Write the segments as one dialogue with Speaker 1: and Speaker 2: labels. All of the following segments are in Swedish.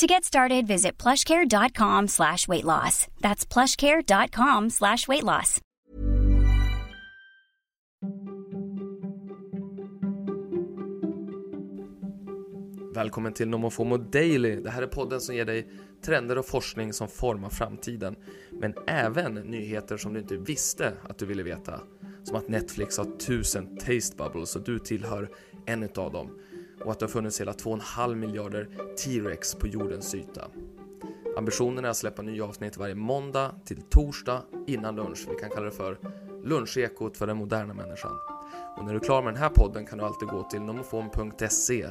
Speaker 1: To get started, visit plushcare.com slash weight loss. That's plushcare.com slash weight loss.
Speaker 2: Välkommen till Nomofomo Daily. Det här är podden som ger dig trender och forskning som formar framtiden. Men även nyheter som du inte visste att du ville veta. Som att Netflix har tusen taste bubbles och du tillhör en utav dem. Och att det har funnits hela 2,5 miljarder T-Rex på jordens yta. Ambitionen är att släppa nya avsnitt varje måndag till torsdag innan lunch. Vi kan kalla det för lunchekot för den moderna människan. Och när du är klar med den här podden kan du alltid gå till nomofon.se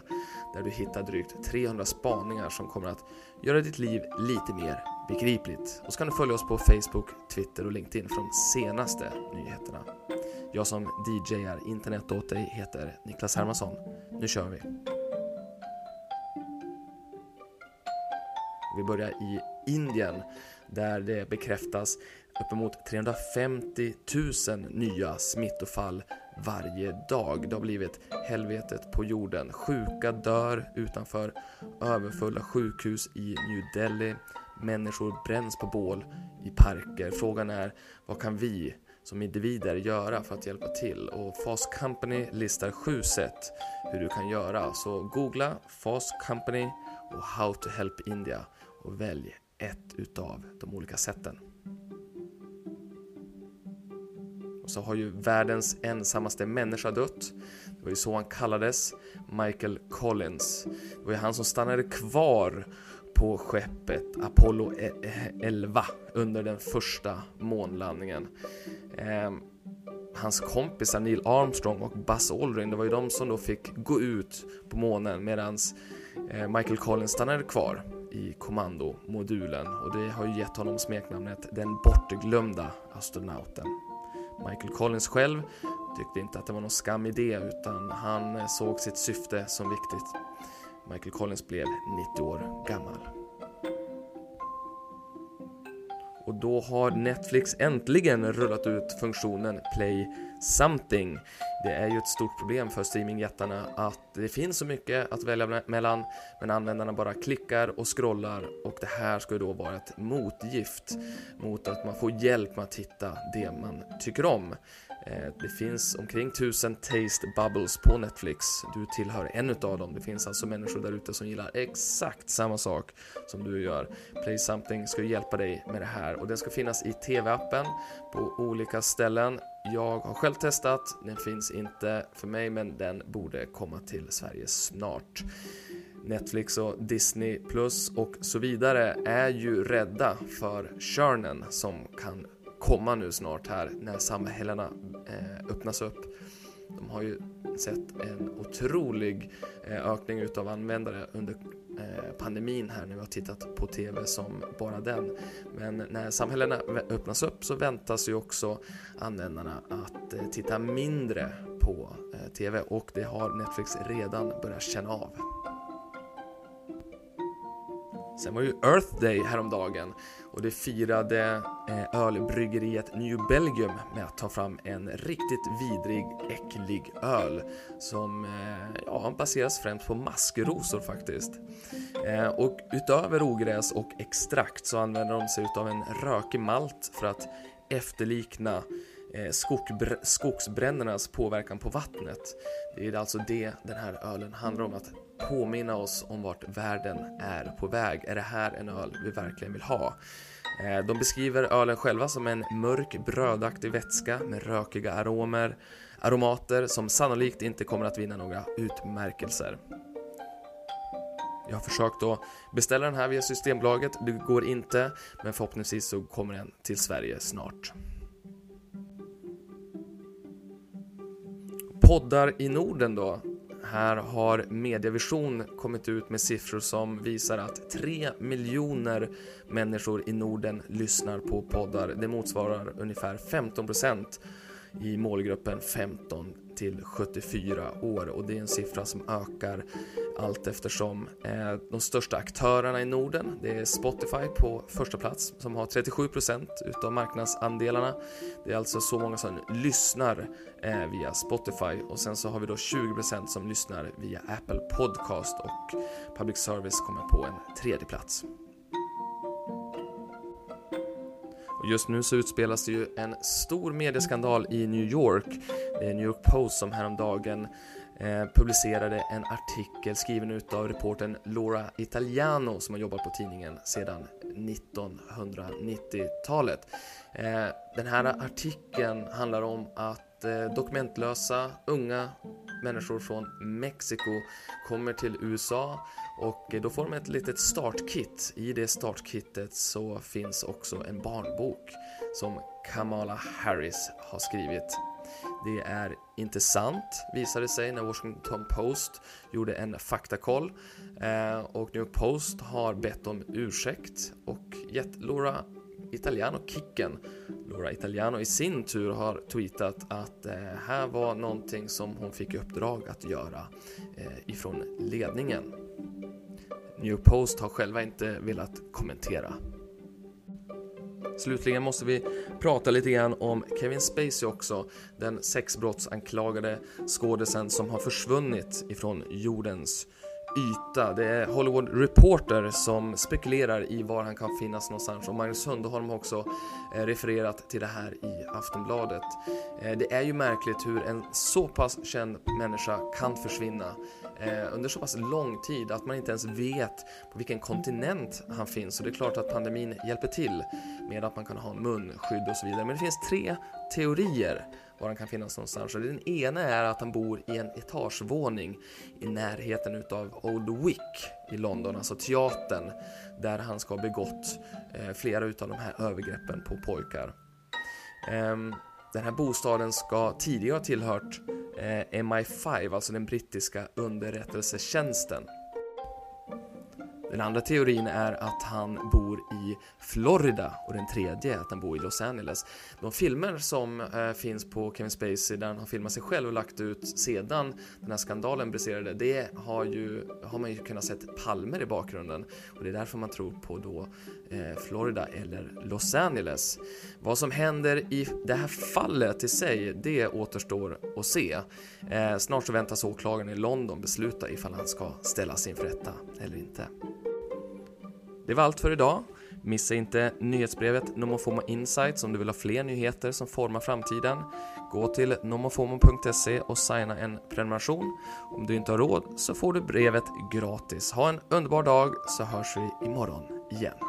Speaker 2: där du hittar drygt 300 spaningar som kommer att göra ditt liv lite mer begripligt. Och så kan du följa oss på Facebook, Twitter och LinkedIn för de senaste nyheterna. Jag som DJar internet åt dig heter Niklas Hermansson. Nu kör vi! Vi börjar i Indien där det bekräftas uppemot 350 000 nya smittofall varje dag. Det har blivit helvetet på jorden. Sjuka dör utanför överfulla sjukhus i New Delhi. Människor bränns på bål i parker. Frågan är vad kan vi som individer göra för att hjälpa till? Och Fast Company listar sju sätt hur du kan göra. Så googla Fast Company och How to Help India och välj ett utav de olika sätten. Och så har ju världens ensammaste människa dött. Det var ju så han kallades, Michael Collins. Det var ju han som stannade kvar på skeppet Apollo 11 under den första månlandningen. Eh, hans kompisar Neil Armstrong och Buzz Aldrin, det var ju de som då fick gå ut på månen medan eh, Michael Collins stannade kvar i kommandomodulen och det har ju gett honom smeknamnet den bortglömda astronauten. Michael Collins själv tyckte inte att det var någon skam i det utan han eh, såg sitt syfte som viktigt. Michael Collins blev 90 år gammal. Och då har Netflix äntligen rullat ut funktionen Play Something. Det är ju ett stort problem för streamingjättarna att det finns så mycket att välja mellan men användarna bara klickar och scrollar och det här ska ju då vara ett motgift mot att man får hjälp med att hitta det man tycker om. Eh, det finns omkring 1000 taste bubbles på Netflix. Du tillhör en utav dem. Det finns alltså människor där ute som gillar exakt samma sak som du gör. Play something ska hjälpa dig med det här och den ska finnas i TV-appen på olika ställen. Jag har själv testat, den finns inte för mig men den borde komma till Sverige snart. Netflix och Disney Plus och så vidare är ju rädda för körnen som kan komma nu snart här när samhällena eh, öppnas upp. De har ju sett en otrolig eh, ökning utav användare under eh, pandemin här när vi har tittat på TV som bara den. Men när samhällena öppnas upp så väntas ju också användarna att eh, titta mindre på eh, TV och det har Netflix redan börjat känna av. Sen var ju Earth Day häromdagen och det firade eh, ölbryggeriet New Belgium med att ta fram en riktigt vidrig, äcklig öl som eh, ja, baseras främst på maskrosor faktiskt. Eh, och utöver ogräs och extrakt så använder de sig av en rökig malt för att efterlikna Eh, skogsbrändernas påverkan på vattnet. Det är alltså det den här ölen handlar om, att påminna oss om vart världen är på väg. Är det här en öl vi verkligen vill ha? Eh, de beskriver ölen själva som en mörk brödaktig vätska med rökiga aromer, aromater som sannolikt inte kommer att vinna några utmärkelser. Jag har försökt att beställa den här via Systembolaget, det går inte, men förhoppningsvis så kommer den till Sverige snart. Poddar i Norden då? Här har Mediavision kommit ut med siffror som visar att 3 miljoner människor i Norden lyssnar på poddar. Det motsvarar ungefär 15 procent i målgruppen 15 till 74 år och det är en siffra som ökar allt eftersom eh, de största aktörerna i Norden, det är Spotify på första plats som har 37% utav marknadsandelarna. Det är alltså så många som lyssnar eh, via Spotify och sen så har vi då 20% som lyssnar via Apple Podcast och Public Service kommer på en tredje plats. Och just nu så utspelas det ju en stor medieskandal i New York. Det är New York Post som häromdagen eh, publicerade en artikel skriven utav reporten Laura Italiano som har jobbat på tidningen sedan 1990-talet. Eh, den här artikeln handlar om att eh, dokumentlösa unga människor från Mexiko kommer till USA och då får de ett litet startkit. I det startkittet så finns också en barnbok som Kamala Harris har skrivit. Det är inte sant, visade sig när Washington Post gjorde en faktakoll. Eh, och New York Post har bett om ursäkt och gett Laura Italiano kicken. Laura Italiano i sin tur har tweetat att eh, här var någonting som hon fick i uppdrag att göra eh, ifrån ledningen. New Post har själva inte velat kommentera. Slutligen måste vi prata lite grann om Kevin Spacey också, den sexbrottsanklagade skådisen som har försvunnit ifrån jordens yta. Det är Hollywood Reporter som spekulerar i var han kan finnas någonstans och Magnus Sundholm har också eh, refererat till det här i Aftonbladet. Eh, det är ju märkligt hur en så pass känd människa kan försvinna eh, under så pass lång tid att man inte ens vet på vilken kontinent han finns. Och det är klart att pandemin hjälper till med att man kan ha munskydd och så vidare. Men det finns tre teorier var han kan finnas någonstans. Och den ena är att han bor i en etagevåning i närheten utav Old Wick i London, alltså teatern där han ska ha begått eh, flera utav de här övergreppen på pojkar. Ehm, den här bostaden ska tidigare ha tillhört eh, MI5, alltså den brittiska underrättelsetjänsten. Den andra teorin är att han bor i Florida och den tredje att han bor i Los Angeles. De filmer som eh, finns på Kevin Spacey där han har filmat sig själv och lagt ut sedan den här skandalen briserade, det har, ju, har man ju kunnat se palmer i bakgrunden och det är därför man tror på då eh, Florida eller Los Angeles. Vad som händer i det här fallet i sig, det återstår att se. Eh, snart så väntas åklagaren i London besluta ifall han ska ställas inför rätta eller inte. Det var allt för idag. Missa inte nyhetsbrevet Nomofomo Insights om du vill ha fler nyheter som formar framtiden. Gå till nomofomo.se och signa en prenumeration. Om du inte har råd så får du brevet gratis. Ha en underbar dag så hörs vi imorgon igen.